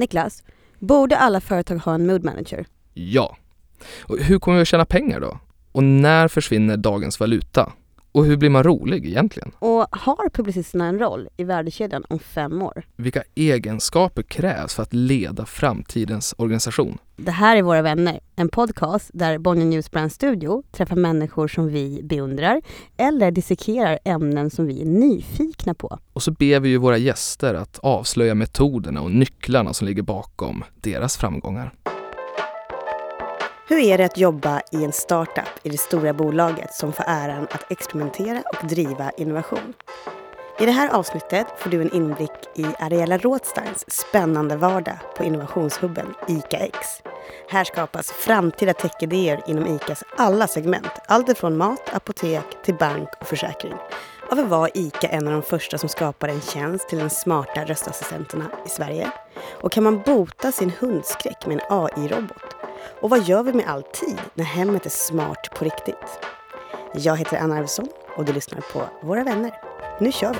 Niklas, borde alla företag ha en mood manager? Ja. Och hur kommer vi att tjäna pengar då? Och när försvinner dagens valuta? Och hur blir man rolig egentligen? Och har publicisterna en roll i värdekedjan om fem år? Vilka egenskaper krävs för att leda framtidens organisation? Det här är Våra vänner, en podcast där Bonnier News Brand Studio träffar människor som vi beundrar eller dissekerar ämnen som vi är nyfikna på. Och så ber vi ju våra gäster att avslöja metoderna och nycklarna som ligger bakom deras framgångar. Hur är det att jobba i en startup i det stora bolaget som får äran att experimentera och driva innovation? I det här avsnittet får du en inblick i Ariella Rothsteins spännande vardag på innovationshubben ICA-X. Här skapas framtida techidéer inom ICAs alla segment. Alltifrån mat, apotek till bank och försäkring. Varför var ICA en av de första som skapade en tjänst till de smarta röstassistenterna i Sverige? Och kan man bota sin hundskräck med en AI-robot? Och vad gör vi med all tid när hemmet är smart på riktigt? Jag heter Anna Arvidsson och du lyssnar på Våra vänner. Nu kör vi!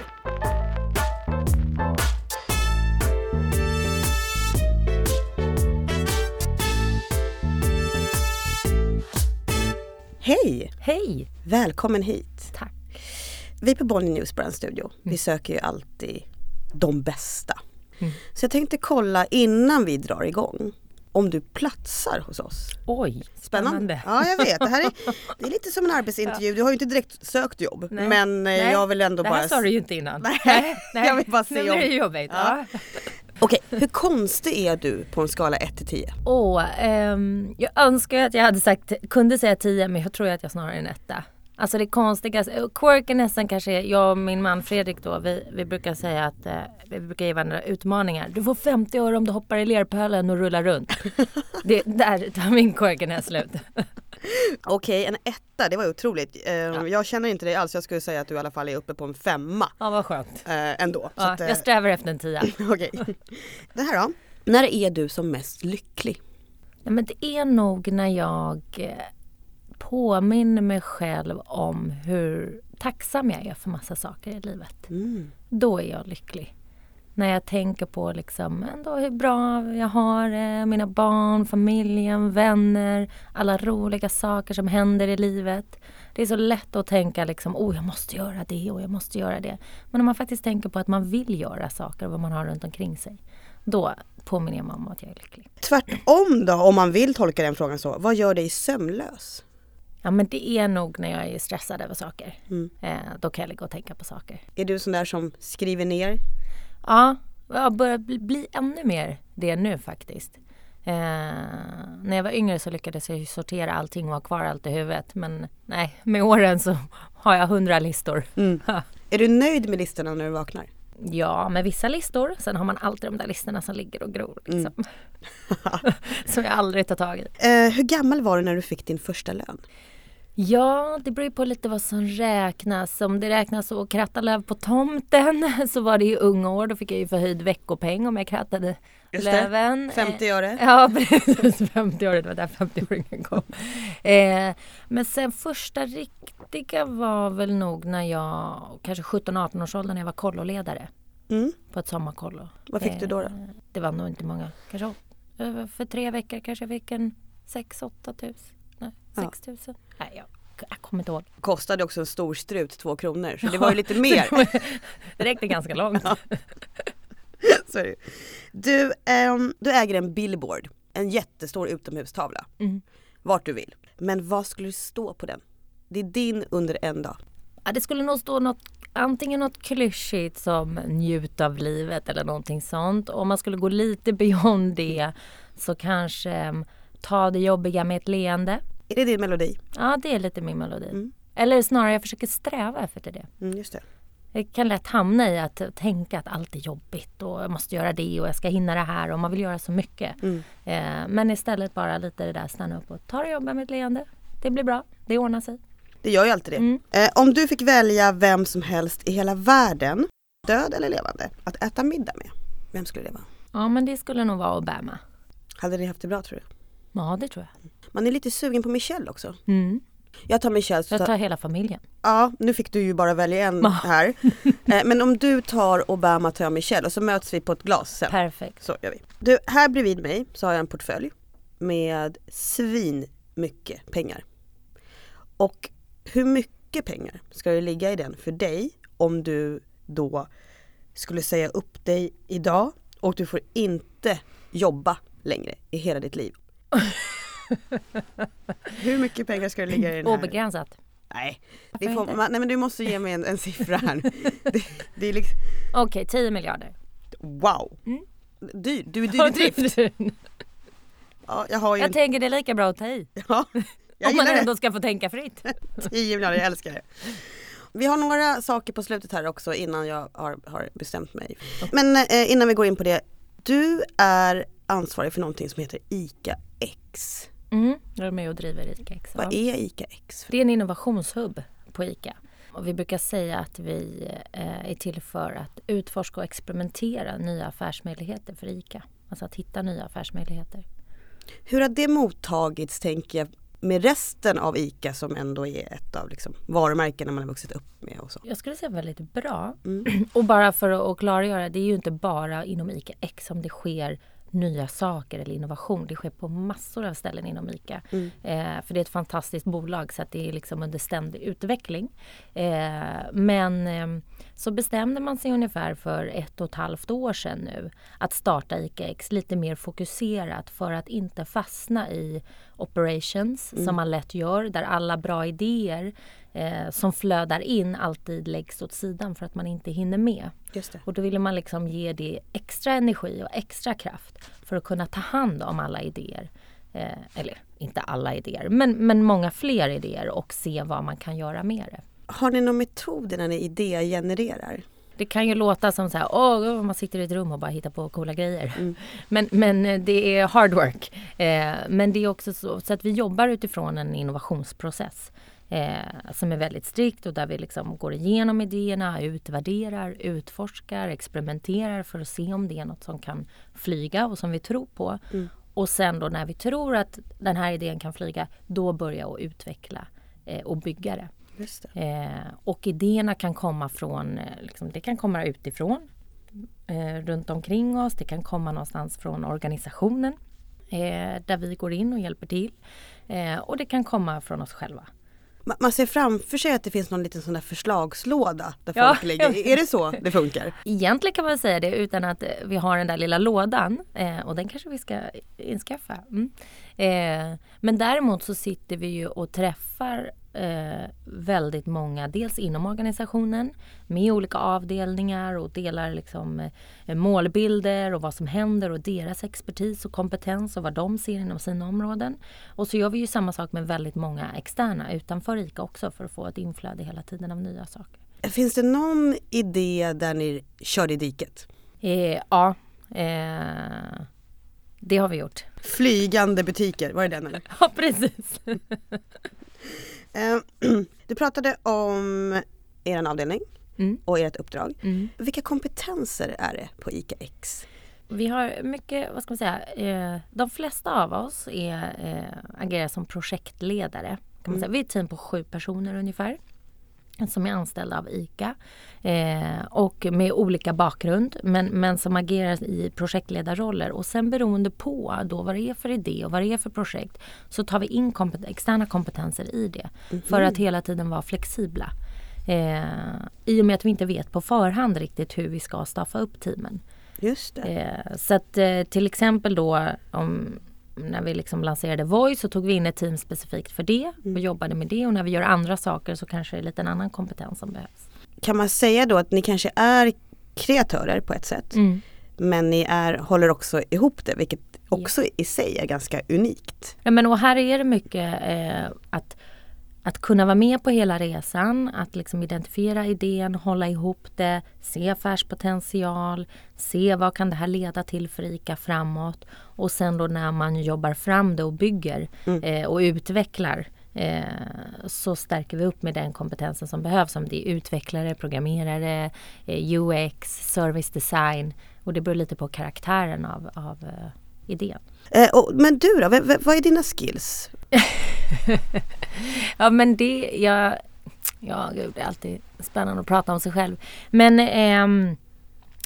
Hej! Hej! Välkommen hit. Tack. Vi på Bonnier News Brand Studio, vi söker ju alltid de bästa. Mm. Så jag tänkte kolla innan vi drar igång om du platsar hos oss. Oj, Spännande. spännande. Ja, jag vet. Det här är, det är lite som en arbetsintervju. Du har ju inte direkt sökt jobb. Nej. Men eh, Nej, jag vill ändå det bara... här sa du ju inte innan. Nej, jag vill bara se Nu blir om- det jobbigt. Ja. Ja. Okej, hur konstig är du på en skala 1 till 10? Åh, ehm, jag önskar att jag hade sagt, kunde säga 10 men jag tror att jag snarare är en etta. Alltså det konstigaste, quirkinessen kanske är, jag och min man Fredrik då, vi, vi brukar säga att eh, vi brukar ge varandra utmaningar. Du får 50 öre om du hoppar i lerpölen och rullar runt. det, där tar min quirkiness slut. Okej, en etta, det var otroligt. Eh, Jag känner inte dig alls. Jag skulle säga att du i alla fall är uppe på en femma ja, vad skönt. eh, ändå. Så Ja, att, eh, jag strävar efter en 10. Okej. Det här då? När är du som mest lycklig? Nej, men det är nog när jag eh, påminner mig själv om hur tacksam jag är för massa saker i livet. Mm. Då är jag lycklig. När jag tänker på liksom ändå hur bra jag har det, mina barn, familjen, vänner, alla roliga saker som händer i livet. Det är så lätt att tänka liksom, oh jag måste göra det och jag måste göra det. Men om man faktiskt tänker på att man vill göra saker och vad man har runt omkring sig. Då påminner jag om att jag är lycklig. Tvärtom då, om man vill tolka den frågan så. Vad gör dig sömnlös? Ja men det är nog när jag är stressad över saker. Mm. Eh, då kan jag ligga och tänka på saker. Är du sån där som skriver ner? Ja, jag börjar bli, bli ännu mer det nu faktiskt. Eh, när jag var yngre så lyckades jag sortera allting och ha kvar allt i huvudet. Men nej, med åren så har jag hundra listor. Mm. Är du nöjd med listorna när du vaknar? Ja, med vissa listor. Sen har man alltid de där listorna som ligger och gror. Liksom. som jag aldrig tar tag i. Eh, hur gammal var du när du fick din första lön? Ja, det beror ju på lite vad som räknas. Om det räknas att kratta löv på tomten så var det i unga år. Då fick jag ju förhöjd veckopeng om jag krattade Just det, löven. 50 Eh, öre. Ja, precis. 50 år, det var där 50-åringen kom. Eh, men sen första riktiga var väl nog när jag, kanske 17-18 års ålder när jag var kolloledare Mm. på ett sommarkollo. Vad fick du då? då? Eh, Det var nog inte många. Kanske eh, för tre veckor kanske jag fick en 6-8 tusen. Nej, Ja. 6 tusen. Nej, jag, jag kommer inte ihåg. Kostade också en stor strut två kronor så det var ju lite mer. Det räckte ganska långt. Ju. du, ehm, du äger en billboard, en jättestor utomhustavla. Mm. Vart du vill. Men vad skulle det stå på den? Det är din under en dag. Ja, det skulle nog stå något, antingen något klyschigt som njut av livet eller någonting sånt. Om man skulle gå lite beyond det så kanske em, ta det jobbiga med ett leende. Är det din melodi? Ja, det är lite min melodi. Mm. Eller snarare jag försöker sträva efter det. Mm, just det. Jag kan lätt hamna i att tänka att allt är jobbigt och jag måste göra det och jag ska hinna det här och man vill göra så mycket. Mm. Eh, men istället bara lite det där stanna upp och ta det jobba med ett leende. Det blir bra, det ordnar sig. Det gör ju alltid det. Mm. Eh, om du fick välja vem som helst i hela världen, död eller levande, att äta middag med. Vem skulle det vara? Ja men det skulle nog vara Obama. Hade ni haft det bra tror du? Ja det tror jag. Man är lite sugen på Michelle också. Mm. Jag tar Michelle. Så Jag tar... hela familjen. Ja, nu fick du ju bara välja en här. Eh, Men om du tar Obama tar jag Michelle och så möts vi på ett glas sen. Perfekt. Så gör vi. Du, här bredvid mig så har jag en portfölj med svin mycket pengar. Och hur mycket pengar ska det ligga i den för dig om du då skulle säga upp dig idag och du får inte jobba längre i hela ditt liv? hur mycket pengar ska det ligga i den här? Obegränsat. Nej, får, man, nej men du måste ge mig en, en siffra här. det, det är liksom, Okej, 10 miljarder. wow! Mm. Dyr, du är dyr i drift. Ja, jag har ju Jag en, tänker det är lika bra att ta i. ja, Om man gillar det. ändå ska få tänka fritt. 10 miljarder, jag älskar det. Vi har några saker på slutet här också innan jag har, har bestämt mig. Men eh, innan vi går in på det. Du är ansvarig för någonting som heter ICA X. Mm, jag är med och driver ICA X. Vad är ICA X? Det är en innovationshubb på ICA. Och vi brukar säga att vi eh, är till för att utforska och experimentera nya affärsmöjligheter för ICA. Alltså att hitta nya affärsmöjligheter. Hur har det mottagits tänker jag med resten av ICA som ändå är ett av liksom, varumärkena man har vuxit upp med och så. Jag skulle säga väldigt bra. Mm. Och bara för att att klargöra, det är ju inte bara inom ICA X som det sker nya saker eller innovation. Det sker på massor av ställen inom ICA. Mm. Eh, för det är ett fantastiskt bolag så att det är liksom under ständig utveckling. Eh, men eh, så bestämde man sig ungefär för ett och ett halvt år sedan nu att starta ICA X lite mer fokuserat för att inte fastna i operations som man lätt gör där alla bra idéer eh, som flödar in alltid läggs åt sidan för att man inte hinner med. Och då ville man liksom ge det extra energi och extra kraft för att kunna ta hand om alla idéer. Eh, eller inte alla idéer, men, men många fler idéer och se vad man kan göra med det. Har ni någon metod när ni idégenererar? Det kan ju låta som så här, åh, man sitter i ett rum och bara hittar på coola grejer. Mm. Men, men eh, det är hard work. Eh, men det är också så, så att vi jobbar utifrån en innovationsprocess. Eh, som är väldigt strikt och där vi liksom går igenom idéerna, utvärderar, utforskar, experimenterar för att se om det är något som kan flyga och som vi tror på. Mm. Och sen då när vi tror att den här idén kan flyga, då börja att utveckla eh, och bygga det. Eh, och idéerna kan komma från, eh, liksom, det kan komma utifrån, eh, runt omkring oss. Det kan komma någonstans från organisationen eh, där vi går in och hjälper till. Eh, och det kan komma från oss själva. Ma- Man ser framför sig att det finns någon liten sån där förslagslåda där Ja, folk ligger. Är det så det funkar? Egentligen kan man säga det utan att eh, vi har den där lilla lådan och den kanske vi ska inskaffa. Mm. Eh, men däremot så sitter vi ju och träffar eh, väldigt många, dels inom organisationen med olika avdelningar och delar liksom eh, målbilder och vad som händer och deras expertis och kompetens och vad de ser inom sina områden. Och så gör vi ju samma sak med väldigt många externa utanför ICA också för att få ett inflöde hela tiden av nya saker. Finns det någon idé där ni kör i diket? Eh, ja, eh, det har vi gjort. Flygande butiker, var det den eller? Ja, precis. Eh, Du pratade om er avdelning Mm. och ert uppdrag. Mm. Vilka kompetenser är det på ICA X? Vi har mycket, vad ska man säga, eh, de flesta av oss är, eh, agerar som projektledare. Kan man säga. Vi är ett team på sju personer ungefär som är anställda av ICA eh, och med olika bakgrund men, men som agerar i projektledarroller och sen beroende på då vad det är för idé och vad det är för projekt så tar vi in kompet- externa kompetenser i det för att hela tiden vara flexibla. Eh, I och med att vi inte vet på förhand riktigt hur vi ska staffa upp teamen. Just det. Eh, så att eh, till exempel då om, när vi liksom lanserade Voice så tog vi in ett team specifikt för det och jobbade med det och när vi gör andra saker så kanske det är lite en annan kompetens som behövs. Kan man säga då att ni kanske är kreatörer på ett sätt Mm. men ni är, håller också ihop det vilket också i sig är ganska unikt. Ja, men och här är det mycket eh, att, att kunna vara med på hela resan, att liksom identifiera idén, hålla ihop det, se affärspotential, se vad kan det här leda till för ICA framåt. Och sen då när man jobbar fram det och bygger eh, och utvecklar eh, så stärker vi upp med den kompetensen som behövs. Om det är utvecklare, programmerare, eh, UX, service design. Och det beror lite på karaktären av, av eh, idén. Men du då, v- vad är dina skills? ja men det, jag, ja gud det är alltid spännande att prata om sig själv. Men eh,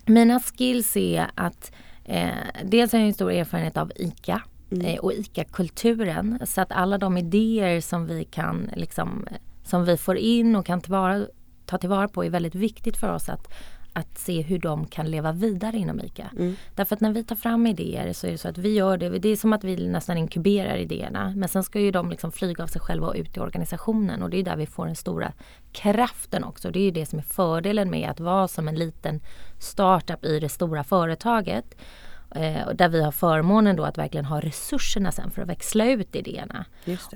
mina skills är att eh, dels har jag en stor erfarenhet av ICA mm. eh, och ICA-kulturen. Så att alla de idéer som vi kan liksom, som vi får in och kan tillvara, ta tillvara på är väldigt viktigt för oss att att se hur de kan leva vidare inom ICA. Mm. Därför att när vi tar fram idéer så är det så att vi gör det, det är som att vi nästan inkuberar idéerna. Men sen ska ju de liksom flyga av sig själva och ut i organisationen och det är där vi får den stora kraften också. Det är ju det som är fördelen med att vara som en liten startup i det stora företaget. Eh, där vi har förmånen då att verkligen ha resurserna sen för att växla ut idéerna.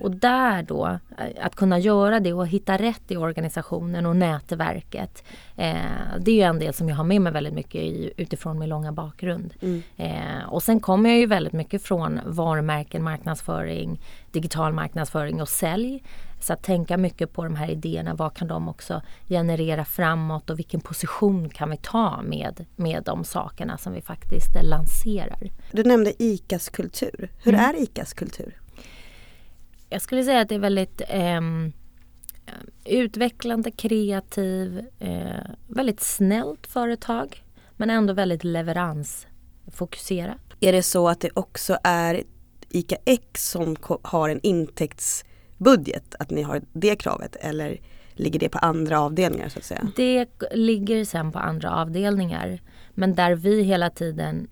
Och där då, eh, att kunna göra det och hitta rätt i organisationen och nätverket. Eh, det är ju en del som jag har med mig väldigt mycket i, utifrån min långa bakgrund. Mm. Eh, och sen kommer jag ju väldigt mycket från varumärken, marknadsföring, digital marknadsföring och sälj. Så att tänka mycket på de här idéerna, vad kan de också generera framåt och vilken position kan vi ta med, med de sakerna som vi faktiskt lanserar. Du nämnde ICAs kultur. Hur mm. är ICAs kultur? Jag skulle säga att det är väldigt eh, utvecklande, kreativ, eh, väldigt snällt företag men ändå väldigt leveransfokuserat. Är det så att det också är ICA X som har en intäkts budget, att ni har det kravet eller ligger det på andra avdelningar så att säga? Det ligger sen på andra avdelningar. Men där vi hela tiden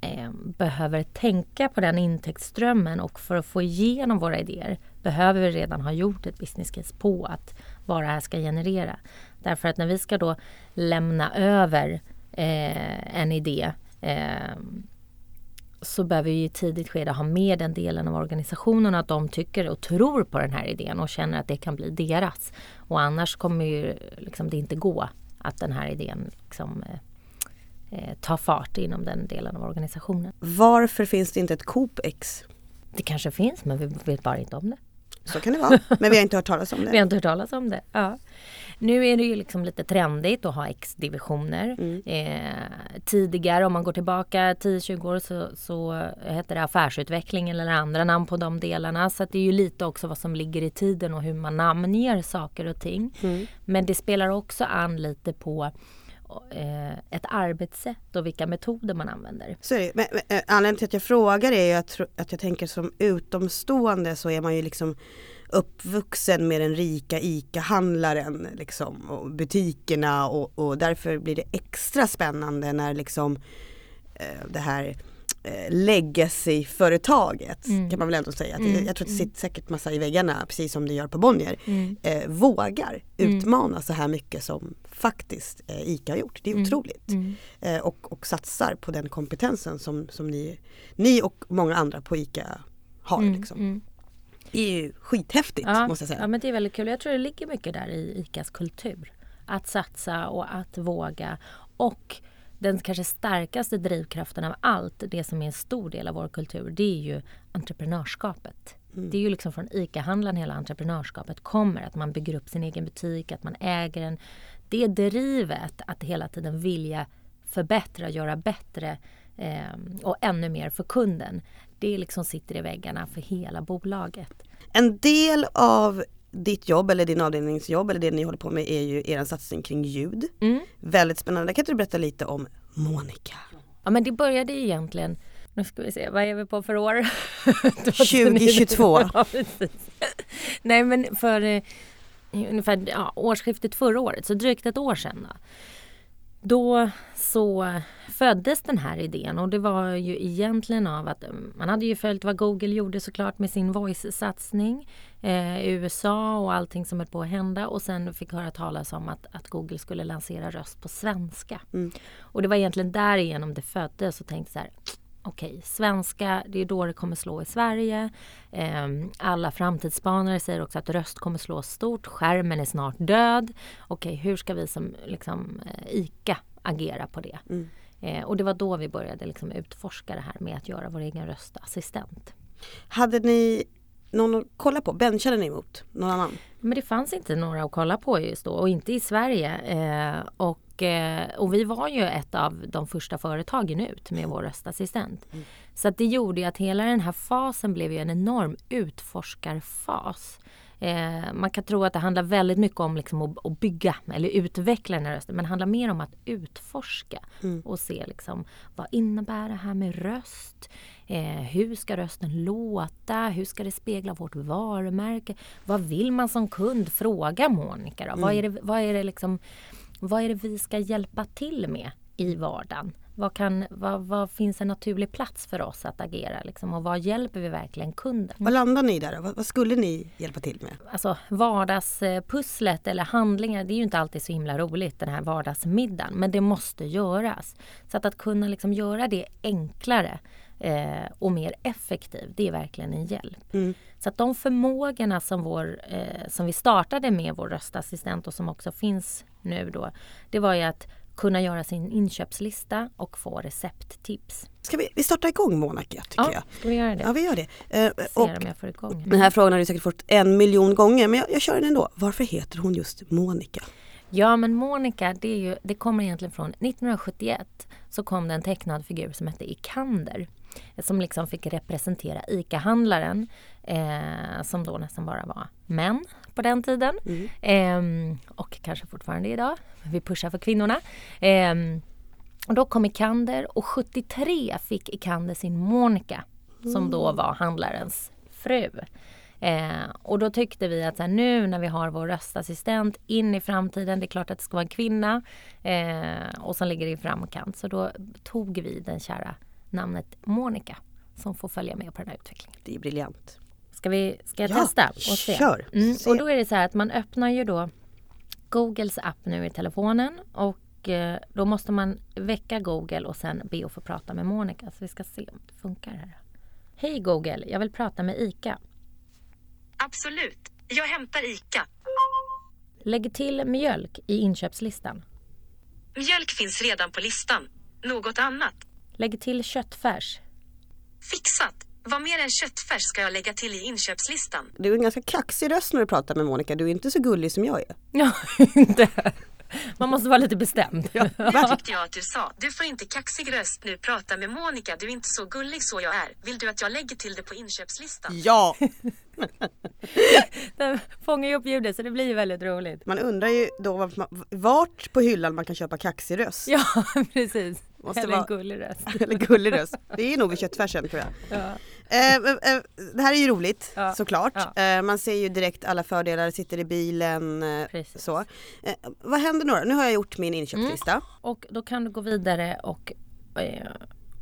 eh, behöver tänka på den intäktsströmmen och för att få igenom våra idéer behöver vi redan ha gjort ett business case på att vad det här ska generera. Därför att när vi ska då lämna över eh, en idé eh, så behöver vi i tidigt skede ha med den delen av organisationen att de tycker och tror på den här idén och känner att det kan bli deras. Och annars kommer ju liksom det inte gå att den här idén liksom, eh, eh, tar fart inom den delen av organisationen. Varför finns det inte ett Coop X? Det kanske finns men vi vet bara inte om det. Så kan det vara. Men vi har inte hört talas om det. vi har inte hört talas om det. Ja. Nu är det ju liksom lite trendigt att ha X-divisioner. Mm. Eh, tidigare om man går tillbaka 10-20 år så, så hette det affärsutveckling eller andra namn på de delarna. Så det är ju lite också vad som ligger i tiden och hur man namnger saker och ting. Mm. Men det spelar också an lite på Eh, ett arbetssätt och vilka metoder man använder. Så är det. Men, men, eh, anledningen till att jag frågar är att, att jag tänker som utomstående så är man ju liksom uppvuxen med den rika ICA-handlaren liksom, och butikerna och, och därför blir det extra spännande när liksom eh, det här legacy-företaget mm. kan man väl ändå säga. Mm. Jag tror att det sitter säkert massa i väggarna precis som det gör på Bonnier. Mm. Eh, vågar mm. utmana så här mycket som faktiskt eh, ICA har gjort. Det är mm. otroligt. Mm. Eh, och, och satsar på den kompetensen som, som ni, ni och många andra på ICA har. Liksom är ju skithäftigt ja, måste jag säga. Ja men det är väldigt kul. Jag tror det ligger mycket där i ICAs kultur. Att satsa och att våga. Och den kanske starkaste drivkraften av allt, det som är en stor del av vår kultur, det är ju entreprenörskapet. Mm. Det är ju liksom från ICA-handlaren hela entreprenörskapet kommer. Att man bygger upp sin egen butik, att man äger den. Det drivet att hela tiden vilja förbättra, göra bättre eh, och ännu mer för kunden. Det liksom sitter i väggarna för hela bolaget. En del av ditt jobb eller din avdelningsjobb eller det ni håller på med är ju er satsning kring ljud. Mm. Väldigt spännande. Kan inte du berätta lite om Monica? Ja men det började egentligen nu ska vi se, vad är vi på för år? 2022. ja, Nej men för eh, ungefär ja, årsskiftet förra året, så drygt ett år sedan. Då då så föddes den här idén och det var ju egentligen av att mm, man hade ju följt vad Google gjorde såklart med sin voice-satsning eh, i USA och allting som höll på att hända och sen fick höra talas om att, att Google skulle lansera röst på svenska. Mm. Och det var egentligen därigenom det föddes och tänkte så här okej, okay, svenska, det är då det kommer slå i Sverige. Eh, alla framtidsspanare säger också att röst kommer slå stort, skärmen är snart död. Okej, okay, hur ska vi som liksom, eh, ICA agera på det? Mm. Eh, och det var då vi började liksom, utforska det här med att göra vår egen röstassistent. Hade ni någon att kolla på? Benchade ni emot någon annan? Men det fanns inte några att kolla på just då och inte i Sverige. Eh, och och, eh, och vi var ju ett av de första företagen ut med vår röstassistent. Mm. Så att det gjorde att hela den här fasen blev ju en enorm utforskarfas. Eh, man kan tro att det handlar väldigt mycket om liksom att, att, bygga eller utveckla den här rösten men det handlar mer om att utforska mm. och se liksom, vad innebär det här med röst? Eh, hur ska rösten låta? Hur ska det spegla vårt varumärke? Vad vill man som kund? Fråga Monica då. Mm. Vad, är det, vad, är det liksom, vad är det vi ska hjälpa till med i vardagen? Vad, kan, vad, vad, finns en naturlig plats för oss att agera liksom, och vad hjälper vi verkligen kunden? Vad landar ni där? Vad, vad, skulle ni hjälpa till med? Alltså vardagspusslet eller handlingar, det är ju inte alltid så himla roligt den här vardagsmiddagen, men det måste göras. Så att, att kunna liksom göra det enklare eh, och mer effektivt, det är verkligen en hjälp. Mm. Så att de förmågorna som, vår, eh, som vi startade med vår röstassistent och som också finns nu då, det var ju att kunna göra sin inköpslista och få recepttips. Ska vi, vi starta igång Monica tycker ja, jag. Ska vi göra det? Ja vi gör det. Ser och. Den här frågan har du säkert fått en miljon gånger men jag, jag kör den ändå. Varför heter hon just Monica? Ja men Monica det, är ju, det kommer egentligen från 1971 så kom det en tecknad figur som hette Ikander som liksom fick representera ICA-handlaren eh, som då nästan bara var män på den tiden. Mm. Eh, och kanske fortfarande idag. Vi pushar för kvinnorna. Eh, och då kom Ikander och 73 fick Ikander sin Monica som då mm. var handlarens fru. Eh, och då tyckte vi att här, nu när vi har vår röstassistent in i framtiden, det är klart att det ska vara en kvinna eh, och som ligger i framkant. Så då tog vi den kära namnet Monica som får följa med på den här utvecklingen. Det är briljant. Ska, vi, ska jag ja, testa? Och se? Kör! Mm, och då är det så här att man öppnar ju då Googles app nu i telefonen och eh, då måste man väcka Google och sen be att få prata med Monica. Så vi ska se om det funkar här. Hej Google, jag vill prata med ICA. Absolut, jag hämtar ICA. Lägg till mjölk i inköpslistan. Mjölk finns redan på listan. Något annat? Lägg till köttfärs. Fixat! Vad mer än köttfärs ska jag lägga till i inköpslistan? Du är en ganska kaxig röst när du pratar med Monica. Du är inte så gullig som jag är. Ja, inte. Man måste vara lite bestämd. Ja. Det tyckte jag att du sa. Du får inte kaxig röst nu. Prata med Monica. Du är inte så gullig så jag är. Vill du att jag lägger till det på inköpslistan? Ja! Den fångar ju upp ljudet så det blir väldigt roligt. Man undrar ju då vart på hyllan man kan köpa kaxig röst. Ja, precis. Måste eller vara... en gullig röst. eller gullig röst. Det är nog i köttfärsen tror jag. Ja. Eh, eh, det här är ju roligt ja. såklart. Ja. Eh, man ser ju direkt alla fördelar, sitter i bilen. Eh, så. Eh, vad händer nu då? Nu har jag gjort min inköpslista. Mm. Och då kan du gå vidare och eh,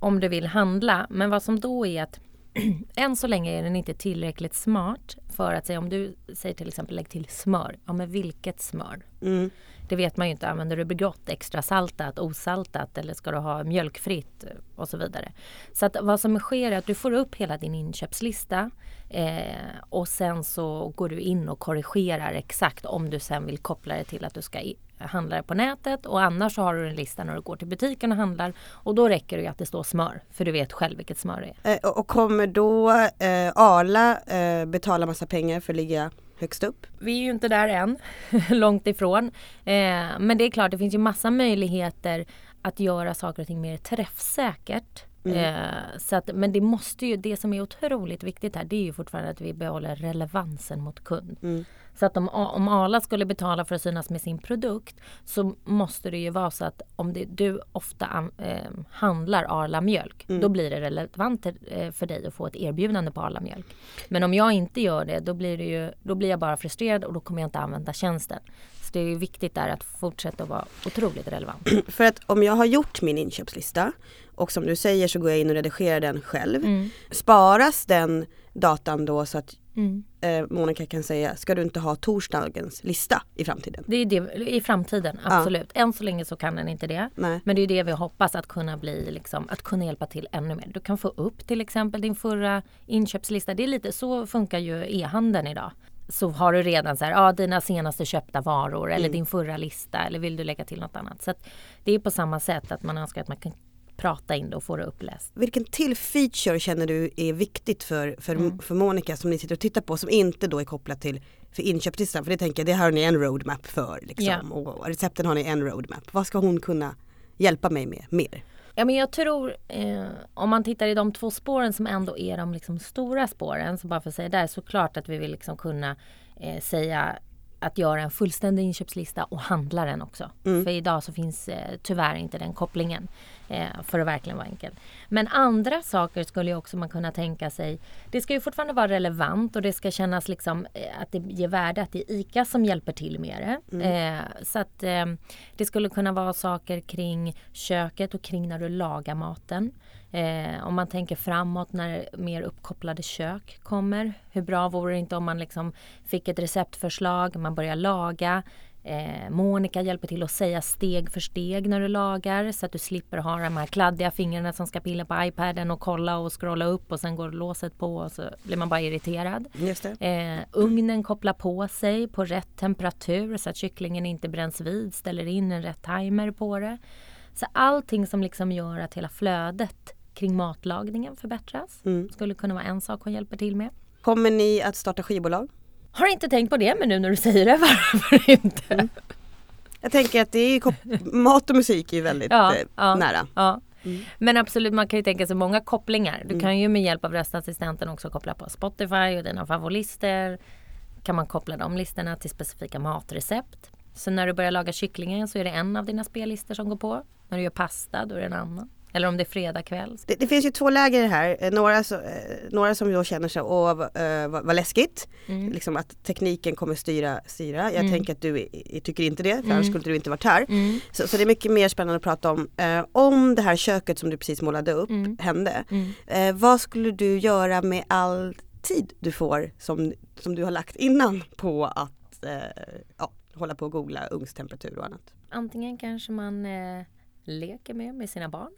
om du vill handla. Men vad som då är att än så länge är den inte tillräckligt smart för att säga om du säger till exempel lägg till smör. Ja men vilket smör? Mm. Det vet man ju inte. Använder du Bregott extra saltat, osaltat eller ska du ha mjölkfritt och så vidare. Så att vad som sker är att du får upp hela din inköpslista eh, och sen så går du in och korrigerar exakt om du sen vill koppla det till att du ska handla det på nätet och annars så har du en lista när du går till butiken och handlar och då räcker det att det står smör för du vet själv vilket smör det är. Eh, och kommer då eh, Arla eh, betala massa pengar för att ligga högst upp? Vi är ju inte där än, långt ifrån. Eh, men det är klart, det finns ju massa möjligheter att göra saker och ting mer träffsäkert. Mm. Eh, så att, men det måste ju, det som är otroligt viktigt här det är ju fortfarande att vi behåller relevansen mot kund. Mm. Så att om, om Arla skulle betala för att synas med sin produkt så måste det ju vara så att om det, du ofta eh, handlar Arla mjölk mm. då blir det relevant eh, för dig att få ett erbjudande på Arla mjölk. Men om jag inte gör det då blir, det ju, då blir jag bara frustrerad och då kommer jag inte använda tjänsten. Så det är viktigt där att fortsätta vara otroligt relevant. För att om jag har gjort min inköpslista och som du säger så går jag in och redigerar den själv. Mm. Sparas den datan då så att mm. eh, Monica kan säga, ska du inte ha torsdagens lista i framtiden? Det är det, i framtiden, absolut. Ja. Än så länge så kan den inte det. Nej. Men det är det vi hoppas att kunna bli, liksom, att kunna hjälpa till ännu mer. Du kan få upp till exempel din förra inköpslista. Det är lite så funkar ju e-handeln idag så har du redan så här, ja, dina senaste köpta varor eller mm. din förra lista eller vill du lägga till något annat. Så det är på samma sätt att man önskar att man kan prata in det och få det uppläst. Vilken till feature känner du är viktigt för, för, mm. för Monica som ni sitter och tittar på som inte då är kopplat till för inköpslistan? För det tänker jag, det har ni en roadmap för liksom. Ja. Och recepten har ni en roadmap. Vad ska hon kunna hjälpa mig med mer? Ja, men jag tror eh, om man tittar i de två spåren som ändå är de liksom stora spåren, så bara för att säga där, så klart att vi vill liksom kunna eh, säga att göra en fullständig inköpslista och handla den också. Mm. För idag så finns eh, tyvärr inte den kopplingen för att verkligen vara enkel. Men andra saker skulle ju också man kunna tänka sig. Det ska ju fortfarande vara relevant och det ska kännas liksom eh, att det ger värde att det är ICA som hjälper till med det. Eh, så att eh, det skulle kunna vara saker kring köket och kring när du lagar maten. Eh, om man tänker framåt när mer uppkopplade kök kommer. Hur bra vore det inte om man liksom fick ett receptförslag, man börjar laga. Eh, Monica hjälper till att säga steg för steg när du lagar så att du slipper ha de här kladdiga fingrarna som ska pilla på iPaden och kolla och scrolla upp och sen går låset på och så blir man bara irriterad. Eh, ugnen kopplar på sig på rätt temperatur så att kycklingen inte bränns vid. Ställer in en rätt timer på det. Så allting som liksom gör att hela flödet kring matlagningen förbättras. Mm. Skulle kunna vara en sak hon hjälper till med. Kommer ni att starta skivbolag? Har inte tänkt på det men nu när du säger det, varför inte? Jag tänker att det är mat och musik är ju väldigt Ja, eh, ja. nära. Ja. Mm. Men absolut, man kan ju tänka sig många kopplingar. Du kan ju med hjälp av röstassistenten också koppla på Spotify och dina favorister. Kan man koppla de listorna till specifika matrecept. Så när du börjar laga kycklingen så är det en av dina spellistor som går på. När du gör pasta då är det en annan. Eller om det är fredag kväll. Det, det finns ju två läger i det här. Eh, Några, så, eh, några som då känner sig, åh vad, vad, läskigt. Mm. Liksom att tekniken kommer styra. styra. Jag Mm. tänker att du i- i- tycker inte det, för Mm. annars skulle du inte varit här. Mm. Så, så det är mycket mer spännande att prata om. Eh, om det här köket som du precis målade upp Mm. hände. Mm. Eh, vad skulle du göra med all tid du får som, som du har lagt innan på att eh, ja, hålla på och googla ugnstemperatur och annat? Antingen kanske man eh, leker med med sina barn.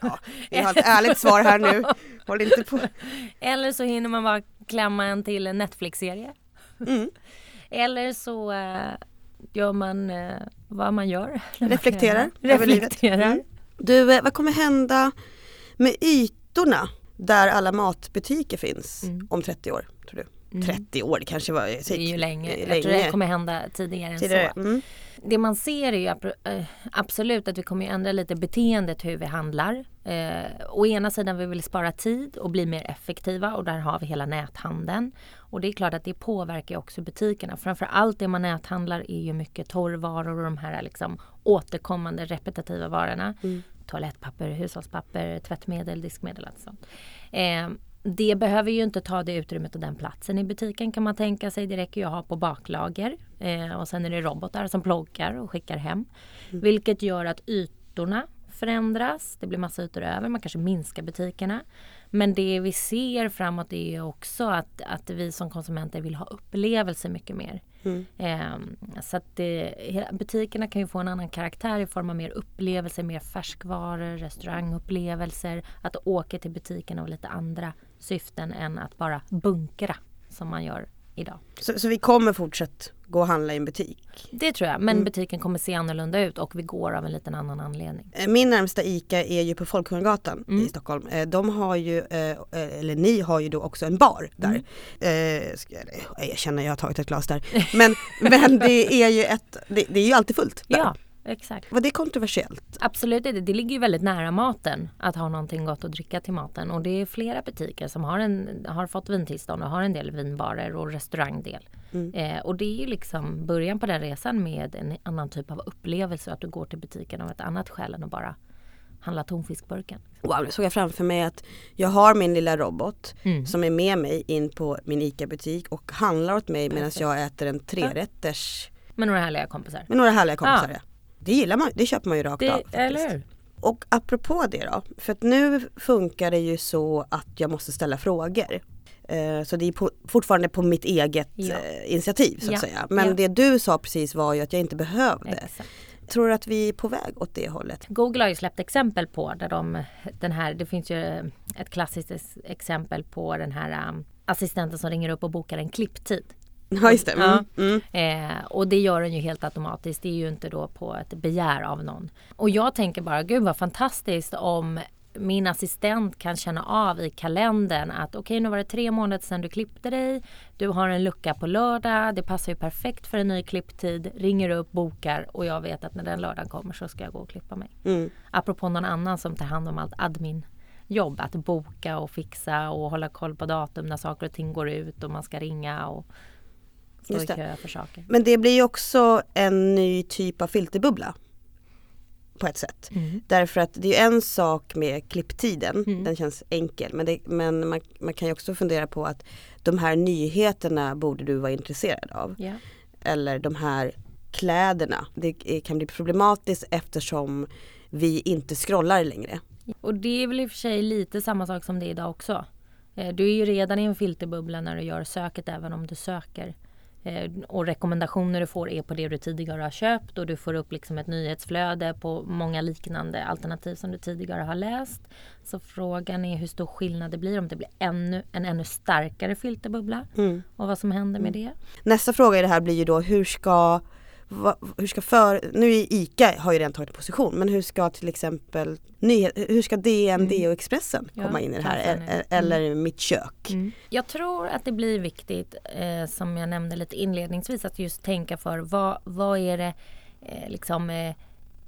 Ja, jag har ett ärligt svar här nu. Håll inte på. Eller så hinner man bara klämma en till en Netflix-serie. Mm. Eller så eh, gör man eh, vad man gör. man Reflekterar livet. Reflekterar. Mm. Du, eh, vad kommer hända med ytorna där alla matbutiker finns Mm. om 30 år? Tror du? Mm. 30 år, det kanske var Det är ju länge. eh, Jag tror det kommer hända tidigare än Tidigare. så. Mm. Det man ser är ju eh, absolut att vi kommer ändra lite beteendet hur vi handlar. Eh, å ena sidan vi vill spara tid och bli mer effektiva och där har vi hela näthandeln. Och det är klart att det påverkar också butikerna. Framför allt det man näthandlar är ju mycket torrvaror och de här liksom återkommande repetitiva varorna. Mm. Toalettpapper, hushållspapper, tvättmedel, diskmedel och sånt. Eh, det behöver ju inte ta det utrymmet och den platsen i butiken kan man tänka sig. Det räcker ju att ha på baklager. Eh, och sen är det robotar som plockar och skickar hem. Vilket gör att ytorna förändras. Det blir massa ytor över. Man kanske minskar butikerna. Men det vi ser framåt är också att, att vi som konsumenter vill ha upplevelser mycket mer. Mm. Ehm, så att det, hela- butikerna kan ju få en annan karaktär i form av mer upplevelser, mer färskvaror, restaurangupplevelser. Att åka till butiken av lite andra syften än att bara bunkra som man gör idag. Så, så vi kommer fortsatt gå och handla i en butik? Det tror jag, men Mm. butiken kommer se annorlunda ut och vi går av en liten annan anledning. Eh, Min närmsta ICA är ju på Folkungagatan Mm. i Stockholm. Eh, De har ju, eh, eller ni har ju då också en bar där. Mm. Jag erkänner, jag har tagit ett glas där. Men, men det är ju ett, det, det är ju alltid fullt där. Ja, exakt. Var det kontroversiellt? Absolut, det, det ligger ju väldigt nära maten att ha någonting gott att dricka till maten. Och det är flera butiker som har, en, har fått vintillstånd och har en del vinbarer och restaurangdel. Mm. Eh, och det är ju liksom början på den resan med en annan typ av upplevelse. Att du går till butiken av ett annat skäl än att bara handla tonfiskburken. Wow, nu såg jag framför mig att jag har min lilla robot Mm. som är med mig in på min ICA-butik och handlar åt mig medan jag äter en trerätters Med några härliga kompisar. med några härliga kompisar. Ja. Det gillar man, det köper man ju rakt Det, av. faktiskt. eller? Och apropå det då, för att nu funkar det ju så att jag måste ställa frågor. Eh, Så det är på, fortfarande på mitt eget Ja. eh, initiativ så att Ja, säga. Men ja. det du sa precis var ju att jag inte behövde. Exakt. Tror du att vi är på väg åt det hållet? Google har ju släppt exempel på där de, den här, det finns ju ett klassiskt ex- exempel på den här um, assistenten som ringer upp och bokar en klipptid. Ja just det. Mm. Ja. Mm. Eh, och det gör den ju helt automatiskt. Det är ju inte då på ett begär av någon. Och jag tänker bara, gud vad fantastiskt om min assistent kan känna av i kalendern att okej nu var det tre månader sedan du klippte dig. Du har en lucka på lördag. Det passar ju perfekt för en ny klipptid. Ringer upp, bokar och jag vet att när den lördagen kommer så ska jag gå och klippa mig. Mm. Apropå någon annan som tar hand om allt admin jobb. Att boka och fixa och hålla koll på datum när saker och ting går ut och man ska ringa och Just kö för saker. Men det blir ju också en ny typ av filterbubbla. På ett sätt. Mm. Därför att det är en sak med klipptiden, Mm. den känns enkel. Men, det, men man, man kan ju också fundera på att de här nyheterna borde du vara intresserad av. Ja. Eller de här kläderna. Det kan bli problematiskt eftersom vi inte scrollar längre. Och det är väl i och för sig lite samma sak som det är idag också. Eh, Du är ju redan i en filterbubbla när du gör söket även om du söker. Eh, Och rekommendationer du får är på det du tidigare har köpt och du får upp liksom ett nyhetsflöde på många liknande alternativ som du tidigare har läst. Så frågan är hur stor skillnad det blir om det blir ännu, en ännu starkare filterbubbla Mm. och vad som händer med det. Nästa fråga i det här blir ju då hur ska va- hur ska för, nu är ICA har ju redan tagit position men hur ska till exempel nyhet, hur ska DN, DN och Expressen Ja, komma in i det här. E- eller Mitt kök? Jag tror att det blir viktigt, eh, som jag nämnde lite inledningsvis, att just tänka för vad, vad är det eh, liksom eh,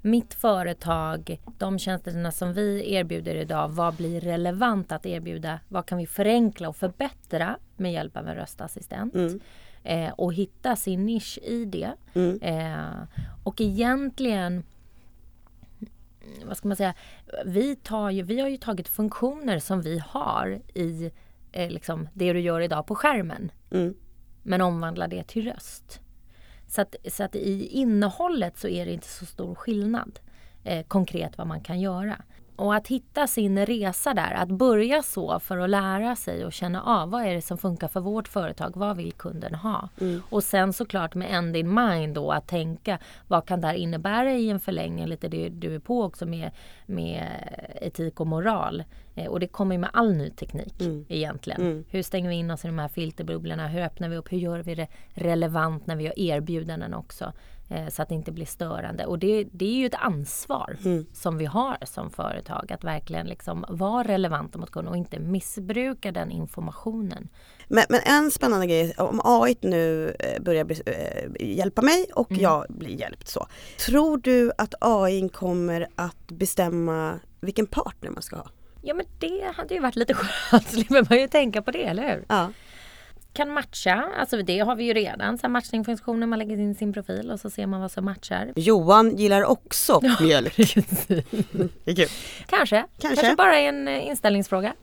mitt företag, de tjänsterna som vi erbjuder idag, vad blir relevant att erbjuda? Vad kan vi förenkla och förbättra med hjälp av en röstassistent? Eh, och hitta sin nisch i det. Mm. Eh, och egentligen vad ska man säga, vi, tar ju, vi har ju tagit funktioner som vi har i eh, liksom det du gör idag på skärmen. Mm. Men omvandlar det till röst. Så att, så att i innehållet så är det inte så stor skillnad eh, konkret vad man kan göra. Och att hitta sin resa där, att börja så för att lära sig och känna av vad är det som funkar för vårt företag, vad vill kunden ha? Och sen såklart med end in mind då att tänka vad kan det här innebära i en förlängning, lite det du är på också med, med etik och moral. Eh, och det kommer med all ny teknik egentligen. Hur stänger vi in oss i de här filterbubblorna? Hur öppnar vi upp? Hur gör vi det relevant när vi gör erbjudanden också? Eh, så att det inte blir störande. Och det, det är ju ett ansvar som vi har som företag att verkligen liksom vara relevanta mot kunden och inte missbruka den informationen. Men, men en spännande grej, om AI nu eh, börjar bli, eh, hjälpa mig och Mm. jag blir hjälpt så. Tror du att AI kommer att bestämma vilken partner man ska ha? Ja men det hade ju varit lite skönt, slipper man ju tänka på det, eller hur? Ja. Kan matcha, alltså det har vi ju redan, så här matchningsfunktioner, man lägger in sin profil och så ser man vad som matchar. Johan gillar också mjölk. Kanske, kanske, Kanske. bara en eh, inställningsfråga.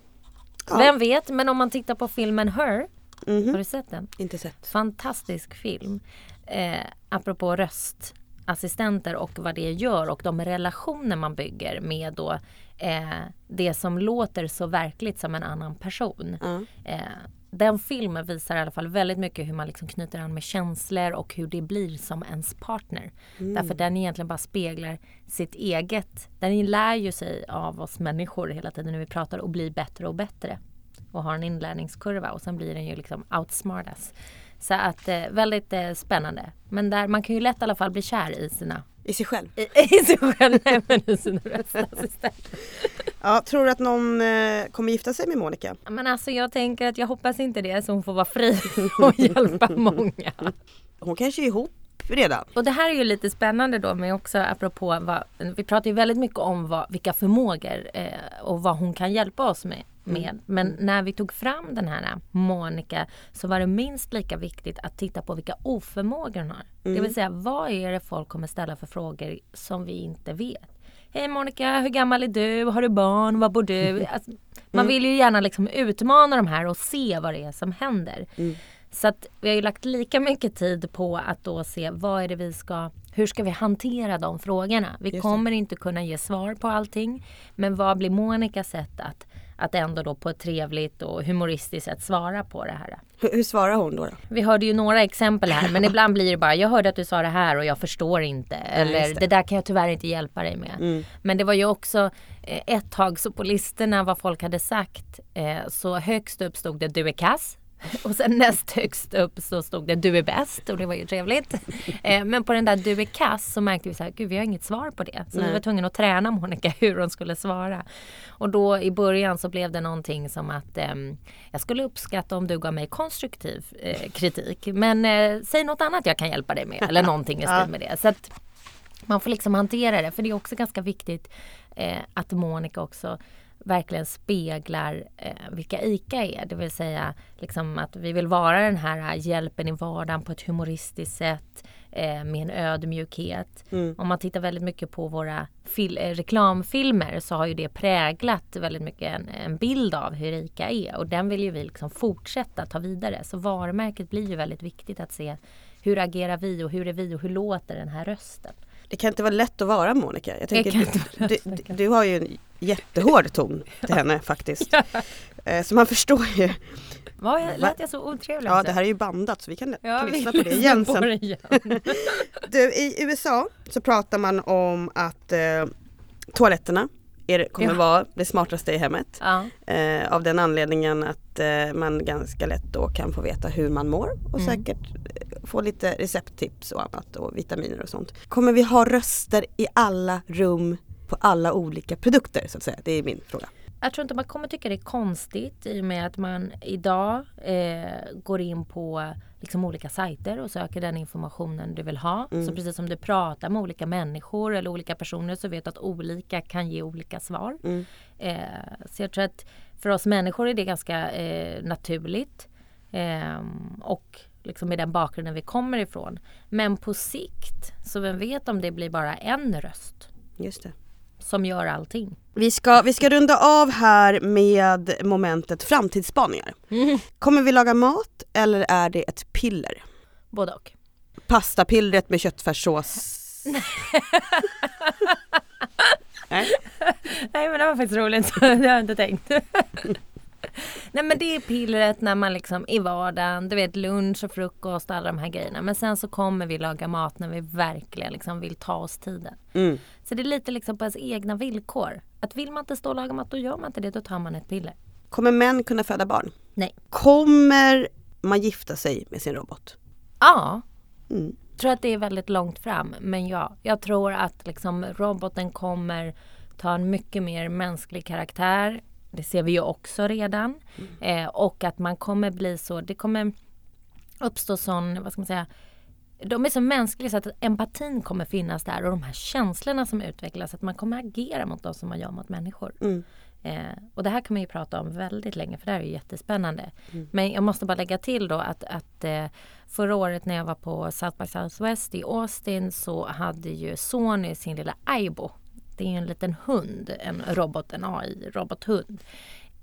Ja. Vem vet, men om man tittar på filmen Her, Mhm. har du sett den? Inte sett. Fantastisk film. Eh, apropå röstassistenter och vad det gör och de relationer man bygger med då eh, det som låter så verkligt som en annan person. Ja. Eh, den filmen visar i alla fall väldigt mycket hur man liksom knyter an med känslor och hur det blir som ens partner. Därför den egentligen bara speglar sitt eget. Den lär ju sig av oss människor hela tiden när vi pratar och blir bättre och bättre. Och har en inlärningskurva och sen blir den ju liksom outsmartas. Så att eh, väldigt eh, spännande. Men där man kan ju lätt i alla fall bli kär i sina I sig själv. i, i sig själv, nej, men i sina röstassistenter. Ja, tror du att någon eh, kommer gifta sig med Monica? Men alltså jag tänker att jag hoppas inte det så hon får vara fri och hjälpa många. Hon kanske är ihop redan. Och det här är ju lite spännande då med också apropå vad, vi pratar ju väldigt mycket om vad, vilka förmågor eh, och vad hon kan hjälpa oss med. Med. Men när vi tog fram den här Monica så var det minst lika viktigt att titta på vilka oförmågor hon har. Det vill säga vad är det folk kommer ställa för frågor som vi inte vet. Hej Monica, hur gammal är du? Har du barn? Var bor du? Alltså, man vill ju gärna liksom utmana de här och se vad det är som händer. Så att vi har ju lagt lika mycket tid på att då se vad är det vi ska, hur ska vi hantera de frågorna? Vi kommer inte kunna ge svar på allting. Men vad blir Monicas sätt att, att ändå då på ett trevligt och humoristiskt sätt svara på det här? Hur, hur svarar hon då? då? Vi hörde ju några exempel här men ibland blir det bara jag hörde att du sa det här och jag förstår inte. Eller det. det. där kan jag tyvärr inte hjälpa dig med. Men det var ju också eh, ett tag så på listorna vad folk hade sagt eh, så högst upp stod det du är kass. Och sen näst högst upp så stod det du är bäst och det var ju trevligt. Eh, men på den där du är kass så märkte vi så här, gud vi har inget svar på det. Så vi Nej. var tvungna att träna Monica hur hon skulle svara. Och då i början så blev det någonting som att ehm, jag skulle uppskatta om du gav mig konstruktiv eh, kritik. Men eh, säg något annat jag kan hjälpa dig med. Eller någonting i stil med det. Så att man får liksom hantera det. För det är också ganska viktigt eh, att Monica också verkligen speglar eh, vilka ICA är. Det vill säga liksom att vi vill vara den här hjälpen i vardagen på ett humoristiskt sätt eh, med en ödmjukhet. Mm. Om man tittar väldigt mycket på våra eh, reklamfilmer så har ju det präglat väldigt mycket en, en bild av hur ICA är och den vill ju vi liksom fortsätta ta vidare. Så varumärket blir ju väldigt viktigt att se hur agerar vi och hur är vi och hur låter den här rösten? Det kan inte vara lätt att vara Monica. Jag tänker, du, du, du har ju en jättehård ton till henne faktiskt. Eh, Så man förstår ju. Var jag, lät jag så otrevlig? Ja också? det här är ju bandat så vi kan, Ja, kan lyssna på det igen sen. igen. Du, I USA så pratar man om att eh, toaletterna är, kommer Ja. vara det smartaste i hemmet. Ja. Eh, av den anledningen att eh, man ganska lätt då kan få veta hur man mår och Mm. säkert eh, få lite recepttips och annat och vitaminer och sånt. Kommer vi ha röster i alla rum på alla olika produkter så att säga? Det är min fråga. Jag tror inte man kommer tycka det är konstigt i och med att man idag eh, går in på liksom olika sajter och söker den informationen du vill ha. Så precis som du pratar med olika människor eller olika personer så vet du att olika kan ge olika svar. Mm. Eh, så jag tror att för oss människor är det ganska eh, naturligt. Eh, och liksom med den bakgrunden vi kommer ifrån. Men på sikt, så vem vet om det blir bara en röst Just det. som gör allting. Vi ska, vi ska runda av här med momentet framtidsspaningar. Kommer vi laga mat eller är det ett piller? Både och. Pastapillret med köttfärssås? Nej. Nej men det var faktiskt roligt. det har jag inte tänkt. Nej men det är pillret när man liksom i vardagen, du vet lunch och frukost och alla de här grejerna. Men sen så kommer vi laga mat när vi verkligen liksom vill ta oss tiden. Mm. Så det är lite liksom på ens egna villkor. Att vill man inte stå och laga mat då gör man inte det, då tar man ett piller. Kommer män kunna föda barn? Nej. Kommer man gifta sig med sin robot? Ja, Mm. tror att det är väldigt långt fram. Men ja, jag tror att liksom roboten kommer ta en mycket mer mänsklig karaktär. Det ser vi ju också redan. Eh, och att man kommer bli så, det kommer uppstå sån, vad ska man säga, de är så mänskliga så att empatin kommer finnas där och de här känslorna som utvecklas, att man kommer agera mot dem som man gör mot människor. Mm. Eh, och det här kan man ju prata om väldigt länge för det här är ju jättespännande. Men jag måste bara lägga till då att, att eh, förra året när jag var på South by Southwest i Austin så hade ju Sony sin lilla Aibo. Det är ju en liten hund, en robot, en AI-robothund.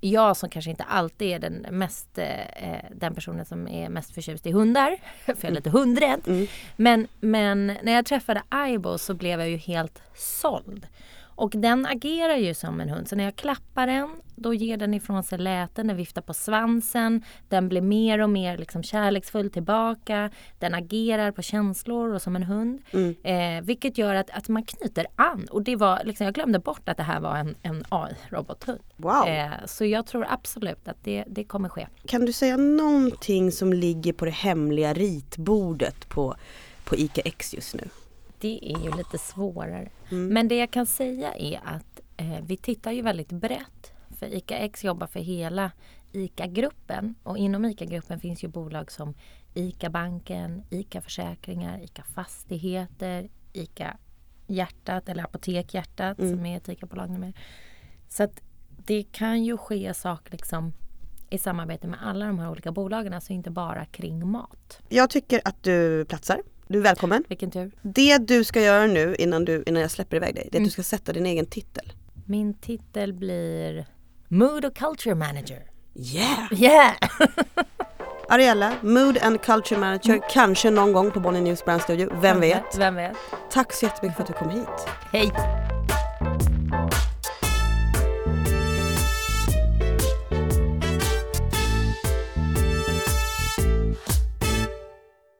Jag som kanske inte alltid är den mest, eh, den personen som är mest förtjust i hundar, för jag är lite hundrädd. Men, men när jag träffade Aibo så blev jag ju helt såld. Och den agerar ju som en hund. Så när jag klappar den, då ger den ifrån sig läten, den viftar på svansen. Den blir mer och mer liksom kärleksfull tillbaka. Den agerar på känslor och som en hund. Eh, vilket gör att, att man knyter an. Och det var, liksom, jag glömde bort att det här var en, en AI-robothund. Wow. Eh, så jag tror absolut att det, det kommer ske. Kan du säga någonting som ligger på det hemliga ritbordet på, på ICA X just nu? Det är ju lite svårare. Mm. Men det jag kan säga är att eh, vi tittar ju väldigt brett. För ICA X jobbar för hela ICA-gruppen. Och inom ICA-gruppen finns ju bolag som ICA-banken, ICA Försäkringar, ICA Fastigheter, ICA Hjärtat eller Apotek Hjärtat som är ett ICA-bolag numera. Så att det kan ju ske saker liksom i samarbete med alla de här olika bolagen, alltså inte bara kring mat. Jag tycker att du platsar. Du är välkommen. Vilken tur. Det du ska göra nu innan, du, innan jag släpper iväg dig, det är att du ska sätta din egen titel. Min titel blir Mood och Culture Manager. Yeah! Yeah! Ariella, Mood and Culture Manager, kanske någon gång på Bonnie News Brand Studio, vem vet? Vem vet? Tack så jättemycket för att du kom hit. Hej!